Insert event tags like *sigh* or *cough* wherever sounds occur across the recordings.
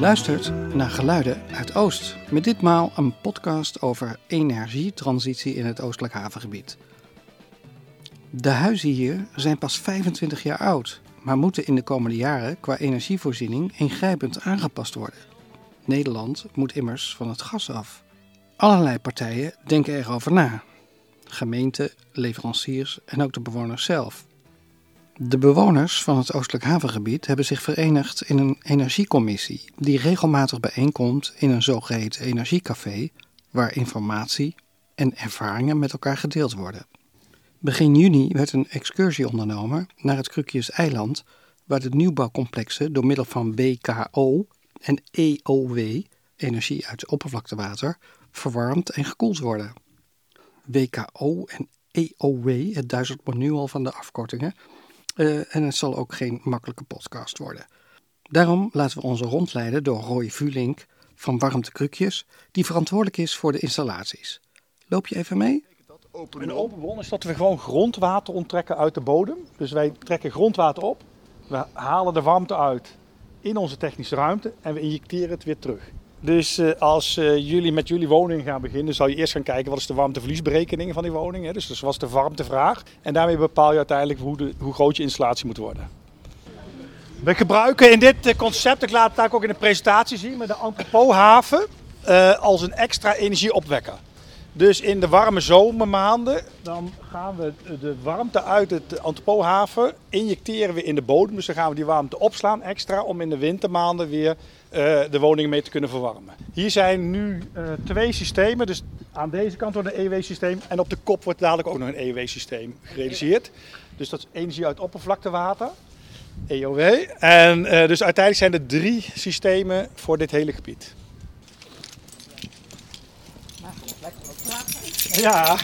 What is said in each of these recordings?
Luistert naar Geluiden uit Oost. Met ditmaal een podcast over energietransitie in het Oostelijk havengebied. De huizen hier zijn pas 25 jaar oud, maar moeten in de komende jaren qua energievoorziening ingrijpend aangepast worden. Nederland moet immers van het gas af. Allerlei partijen denken erover na. Gemeenten, leveranciers en ook de bewoners zelf. De bewoners van het Oostelijk Havengebied hebben zich verenigd in een energiecommissie die regelmatig bijeenkomt in een zogeheten energiecafé waar informatie en ervaringen met elkaar gedeeld worden. Begin juni werd een excursie ondernomen naar het Krukjes eiland waar de nieuwbouwcomplexen door middel van BKO en EOW, energie uit oppervlaktewater, verwarmd en gekoeld worden. WKO en EOW, het duizelt me nu al van de afkortingen, uh, en het zal ook geen makkelijke podcast worden. Daarom laten we onze rondleiden door Roy Vulink van Warmte Krukjes, die verantwoordelijk is voor de installaties. Loop je even mee? Een open bron is dat we gewoon grondwater onttrekken uit de bodem. Dus wij trekken grondwater op, we halen de warmte uit in onze technische ruimte en we injecteren het weer terug. Dus uh, als uh, jullie met jullie woning gaan beginnen, zal je eerst gaan kijken wat is de warmteverliesberekening van die woning. Hè? Dus, dus wat is de warmtevraag. En daarmee bepaal je uiteindelijk hoe, de, hoe groot je installatie moet worden. We gebruiken in dit eh, concept, ik laat het ook in de presentatie zien, met de Antropohaven uh, als een extra energieopwekker. Dus in de warme zomermaanden dan gaan we de warmte uit het Antropohaven injecteren we in de bodem. Dus dan gaan we die warmte opslaan extra om in de wintermaanden weer uh, de woningen mee te kunnen verwarmen. Hier zijn nu uh, twee systemen. Dus aan deze kant wordt een EW-systeem en op de kop wordt dadelijk ook nog een EW-systeem gerealiseerd. Dus dat is energie uit oppervlaktewater. EOW. En uh, dus uiteindelijk zijn er drie systemen voor dit hele gebied. Ja.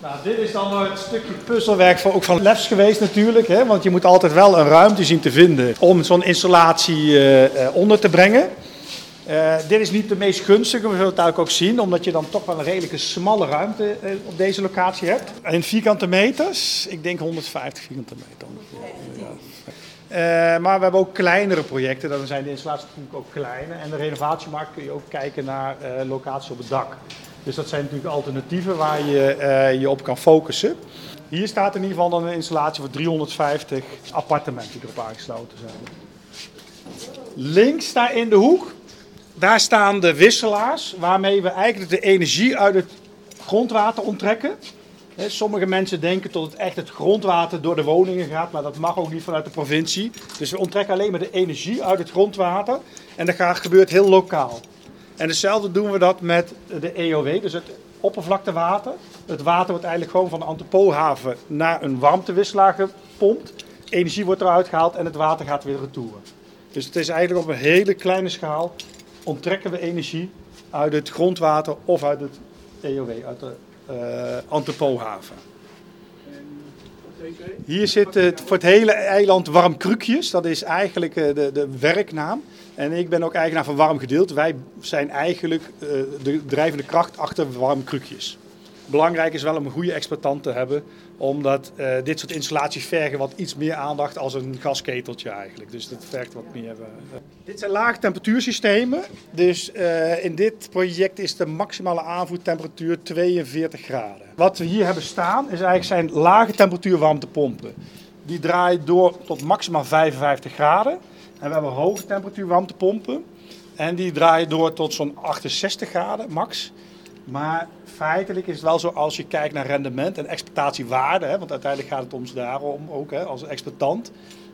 Nou, dit is dan het stukje puzzelwerk van, ook van Lefs geweest natuurlijk. Hè? Want je moet altijd wel een ruimte zien te vinden om zo'n installatie uh, uh, onder te brengen. Uh, dit is niet de meest gunstige, we zullen het eigenlijk ook zien, omdat je dan toch wel een redelijke smalle ruimte op deze locatie hebt. In vierkante meters, ik denk 150 vierkante meter. Uh, maar we hebben ook kleinere projecten, dan zijn de installaties natuurlijk ook kleiner. En de renovatiemarkt kun je ook kijken naar locaties op het dak. Dus dat zijn natuurlijk alternatieven waar je je op kan focussen. Hier staat in ieder geval dan een installatie voor 350 appartementen die erop aangesloten zijn. Links daar in de hoek, daar staan de wisselaars waarmee we eigenlijk de energie uit het grondwater onttrekken. Sommige mensen denken dat het echt het grondwater door de woningen gaat, maar dat mag ook niet vanuit de provincie. Dus we onttrekken alleen maar de energie uit het grondwater en dat gebeurt heel lokaal. En hetzelfde doen we dat met de EOW, dus het oppervlaktewater. Het water wordt eigenlijk gewoon van de Antropohaven naar een warmtewisselaar gepompt. Energie wordt eruit gehaald en het water gaat weer retour. Dus het is eigenlijk op een hele kleine schaal onttrekken we energie uit het grondwater of uit het EOW, uit de uh, Antropohaven. Hier zit voor het hele eiland Warm Krukjes. Dat is eigenlijk uh, de, de werknaam. En ik ben ook eigenaar van Warm Gedeeld. Wij zijn eigenlijk uh, de drijvende kracht achter Warm Krukjes. Belangrijk is wel om een goede exploitant te hebben, omdat uh, dit soort installaties vergen wat iets meer aandacht als een gasketeltje eigenlijk. Dus dat vergt wat meer. Uh, dit zijn lage temperatuursystemen. Dus uh, in dit project is de maximale aanvoertemperatuur 42 graden. Wat we hier hebben staan is eigenlijk zijn lage temperatuur warmtepompen. Die draaien door tot maximaal 55 graden. En we hebben hoge temperatuur warmtepompen. En die draaien door tot zo'n 68 graden max. Maar feitelijk is het wel zo als je kijkt naar rendement en exploitatiewaarde, hè, want uiteindelijk gaat het ons daarom ook hè, als exploitant.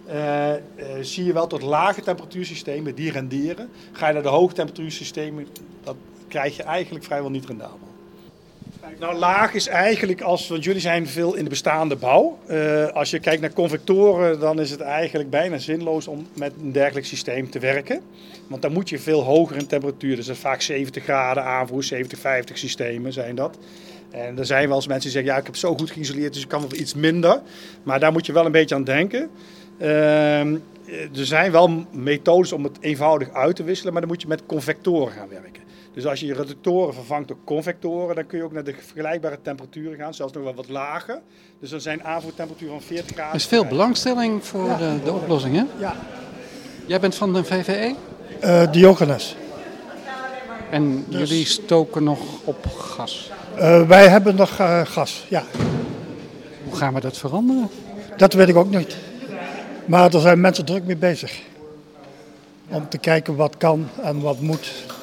Uh, uh, zie je wel tot lage temperatuursystemen die renderen. Ga je naar de hoge temperatuursystemen, dat krijg je eigenlijk vrijwel niet rendabel. Nou, laag is eigenlijk als, want jullie zijn veel in de bestaande bouw. Uh, als je kijkt naar convectoren, dan is het eigenlijk bijna zinloos om met een dergelijk systeem te werken. Want dan moet je veel hoger in temperatuur. Dus dat vaak 70 graden aanvoer, 70, 50 systemen zijn dat. En er zijn wel eens mensen die zeggen, ja, ik heb zo goed geïsoleerd, dus ik kan wel iets minder. Maar daar moet je wel een beetje aan denken. Uh, er zijn wel methodes om het eenvoudig uit te wisselen, maar dan moet je met convectoren gaan werken. Dus als je je reductoren vervangt door convectoren, dan kun je ook naar de vergelijkbare temperaturen gaan, zelfs nog wel wat lager. Dus dan zijn aanvoertemperatuur van 40 graden. Er is veel belangstelling voor ja. de, de oplossing, hè? Ja. Jij bent van de VVE? Uh, Diogenes. En dus... jullie stoken nog op gas? Uh, wij hebben nog uh, gas, ja. Hoe gaan we dat veranderen? Dat weet ik ook niet. Maar er zijn mensen druk mee bezig. Om te kijken wat kan en wat moet.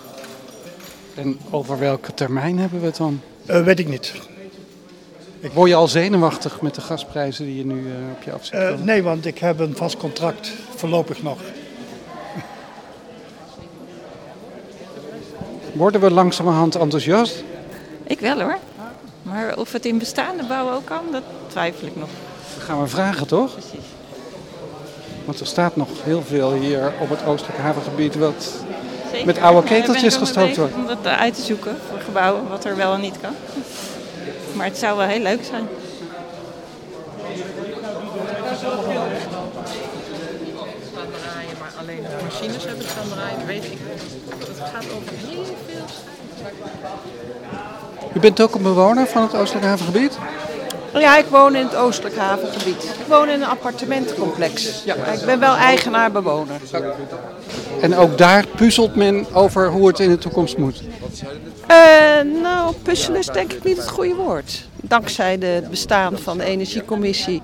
En over welke termijn hebben we het dan? Uh, weet ik niet. Ik... Word je al zenuwachtig met de gasprijzen die je nu uh, op je af ziet uh, Nee, want ik heb een vast contract voorlopig nog. Worden we langzamerhand enthousiast? Ik wel hoor. Maar of het in bestaande bouwen ook kan, dat twijfel ik nog. Dat gaan we vragen toch? Precies. Want er staat nog heel veel hier op het oostelijke havengebied wat Zeker. met oude keteltjes gestookt wordt. Om dat uit te zoeken voor gebouwen, wat er wel en niet kan. Maar het zou wel heel leuk zijn. maar alleen de machines hebben staan draaien, weet ik. Het gaat over heel veel. U bent ook een bewoner van het Oostelijk Havengebied? Ja, ik woon in het Oostelijk Havengebied. Ik woon in een appartementencomplex. Ja. Ik ben wel eigenaar-bewoner. En ook daar puzzelt men over hoe het in de toekomst moet? Uh, nou, puzzelen is denk ik niet het goede woord. Dankzij het bestaan van de Energiecommissie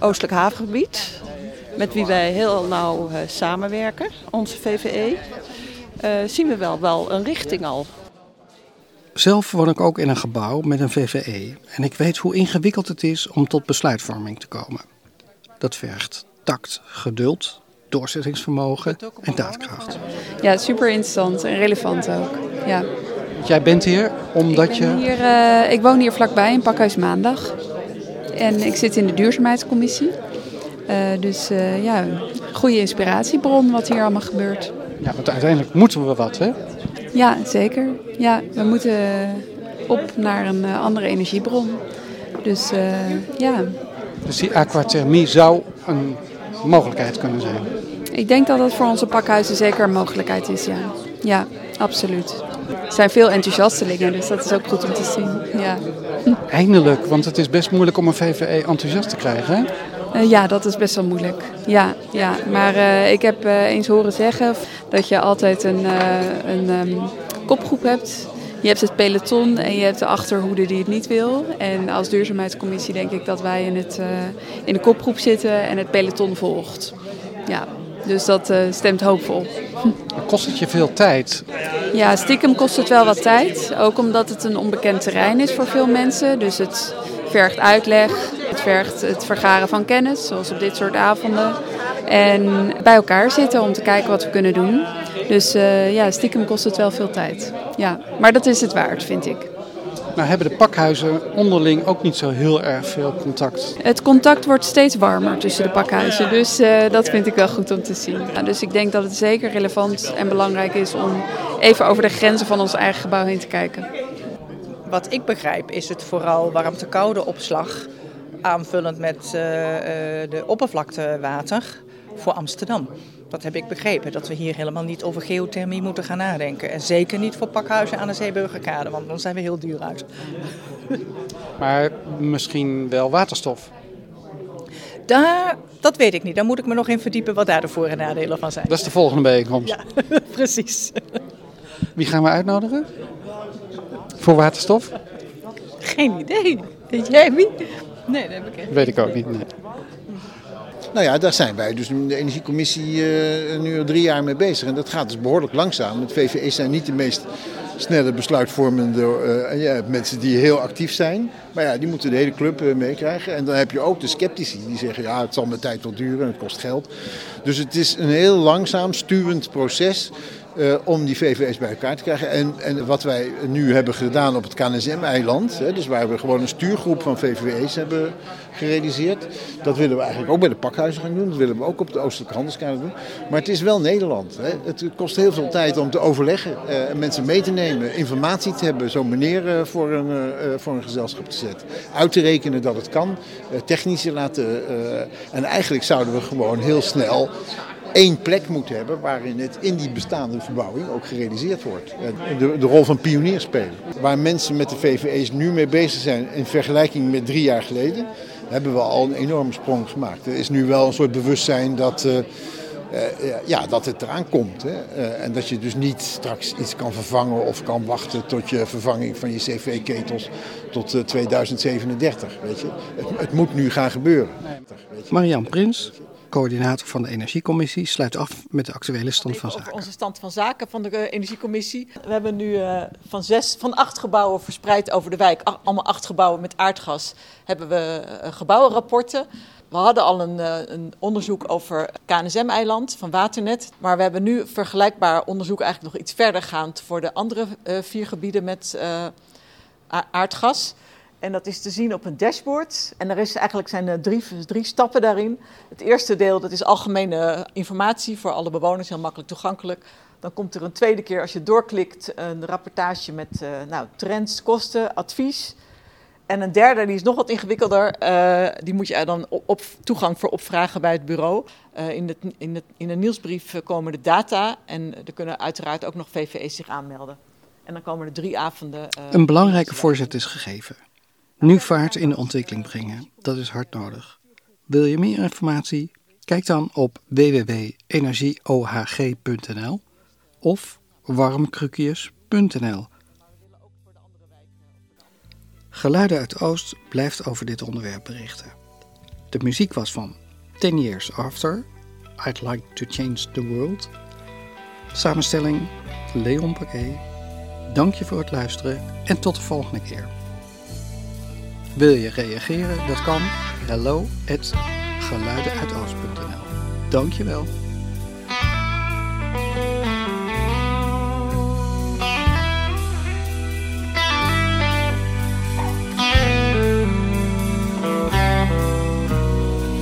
Oostelijk Havengebied, met wie wij heel nauw uh, samenwerken, onze VVE, uh, zien we wel, wel een richting al. Zelf woon ik ook in een gebouw met een VVE en ik weet hoe ingewikkeld het is om tot besluitvorming te komen. Dat vergt tact, geduld, doorzettingsvermogen en daadkracht. Ja, super interessant en relevant ook. Ja. Jij bent hier omdat ik je. Hier, uh, ik woon hier vlakbij in Pakhuis Maandag. En ik zit in de duurzaamheidscommissie. Uh, dus uh, ja, goede inspiratiebron wat hier allemaal gebeurt. Ja, want uiteindelijk moeten we wat, hè? Ja, zeker. Ja, we moeten op naar een andere energiebron. Dus ja. Dus die aquathermie zou een mogelijkheid kunnen zijn? Ik denk dat dat voor onze pakhuizen zeker een mogelijkheid is, ja. Ja, absoluut. Er zijn veel enthousiastelingen, dus dat is ook goed om te zien. Ja. *laughs* Eindelijk, want het is best moeilijk om een VVE enthousiast te krijgen, hè? Uh, ja, dat is best wel moeilijk. Ja, ja. maar uh, ik heb uh, eens horen zeggen dat je altijd een, een um, kopgroep hebt. Je hebt het peloton en je hebt de achterhoede die het niet wil. En als duurzaamheidscommissie denk ik dat wij in, het, in de kopgroep zitten en het peloton volgt. Ja, dus dat stemt hoopvol. Kost het je veel tijd? Ja, stiekem kost het wel wat tijd. Ook omdat het een onbekend terrein is voor veel mensen. Dus het vergt uitleg, het vergt het vergaren van kennis, zoals op dit soort avonden. En bij elkaar zitten om te kijken wat we kunnen doen. Dus uh, ja, stiekem kost het wel veel tijd. Ja, maar dat is het waard, vind ik. Nou hebben de pakhuizen onderling ook niet zo heel erg veel contact. Het contact wordt steeds warmer tussen de pakhuizen, dus uh, dat vind ik wel goed om te zien. Ja, dus ik denk dat het zeker relevant en belangrijk is om even over de grenzen van ons eigen gebouw heen te kijken. Wat ik begrijp is het vooral warmte-koude opslag aanvullend met uh, de oppervlaktewater voor Amsterdam. Dat heb ik begrepen, dat we hier helemaal niet over geothermie moeten gaan nadenken. En zeker niet voor pakhuizen aan de Zeeburgerkade, want dan zijn we heel duur uit. *laughs* Maar misschien wel waterstof? Daar, dat weet ik niet. Daar moet ik me nog in verdiepen wat daar de voor- en nadelen van zijn. Dat is de volgende bijeenkomst? Ja, *laughs* precies. Wie gaan we uitnodigen? Voor waterstof? Geen idee. Weet jij wie? Nee, dat heb ik echt Weet ik ook niet, nee. Nou ja, daar zijn wij dus de energiecommissie uh, nu al drie jaar mee bezig. En dat gaat dus behoorlijk langzaam. Het VVE zijn niet de meest snelle besluitvormende uh, ja, mensen die heel actief zijn. Maar ja, die moeten de hele club uh, meekrijgen. En dan heb je ook de sceptici die zeggen, ja, het zal met tijd wel duren en het kost geld. Dus het is een heel langzaam sturend proces. Uh, om die VVS bij elkaar te krijgen. En, en wat wij nu hebben gedaan op het KNSM-eiland, dus waar we gewoon een stuurgroep van VVV's hebben gerealiseerd, dat willen we eigenlijk ook bij de pakhuizen gaan doen. Dat willen we ook op de Oostelijke Handelskamer doen. Maar het is wel Nederland. Hè. Het kost heel veel tijd om te overleggen, uh, mensen mee te nemen, informatie te hebben, zo'n meneer uh, voor, een, voor een gezelschap te zetten. Uit te rekenen dat het kan, technici laten. en eigenlijk zouden we gewoon heel snel één plek moeten hebben waarin het in die bestaande verbouwing ook gerealiseerd wordt. De, de rol van pionier spelen. Waar mensen met de VVE's nu mee bezig zijn in vergelijking met drie jaar geleden, hebben we al een enorme sprong gemaakt. Er is nu wel een soort bewustzijn dat, eh, eh, ja, dat het eraan komt. Hè. Eh, en dat je dus niet straks iets kan vervangen of kan wachten tot je vervanging van je CV-ketels tot eh, 2037. Weet je. Het, het moet nu gaan gebeuren. Marian Prins, coördinator van de Energiecommissie, sluit af met de actuele stand van zaken. Onze stand van zaken van de eh, Energiecommissie. We hebben nu eh, van, zes, van acht gebouwen verspreid over de wijk, ach- allemaal acht gebouwen met aardgas, hebben we eh, gebouwenrapporten. We hadden al een, een onderzoek over KNSM-eiland van Waternet. Maar we hebben nu vergelijkbaar onderzoek eigenlijk nog iets verder gaand voor de andere vier gebieden met aardgas. En dat is te zien op een dashboard. En er is eigenlijk zijn er drie, drie stappen daarin. Het eerste deel dat is algemene informatie voor alle bewoners, heel makkelijk toegankelijk. Dan komt er een tweede keer, als je doorklikt, een rapportage met eh, nou, trends, kosten, advies. En een derde, die is nog wat ingewikkelder. eh, die moet je dan op, op toegang voor opvragen bij het bureau. Eh, in, het, in, het, in de nieuwsbrief eh, komen de data. En er kunnen uiteraard ook nog VVE's zich aanmelden. En dan komen er drie avonden. eh, Een belangrijke voorzet is gegeven. Nu vaart in de ontwikkeling brengen. Dat is hard nodig. Wil je meer informatie? Kijk dan op www.energieohg.nl of warmkrukjes.nl. Geluiden uit Oost blijft over dit onderwerp berichten. De muziek was van 10 Years After, I'd Like to Change the World. Samenstelling Leon Paquet. Dank je voor het luisteren en tot de volgende keer. Wil je reageren? Dat kan. Hello at geluidenuitoost.nl Dank je wel.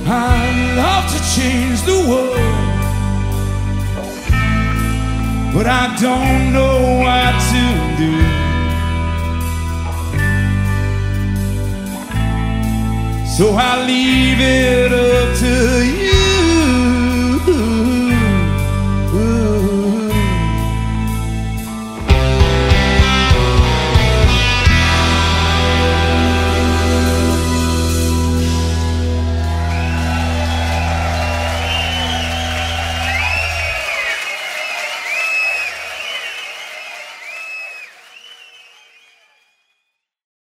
I love to change the world, but I don't know what to do. So I leave it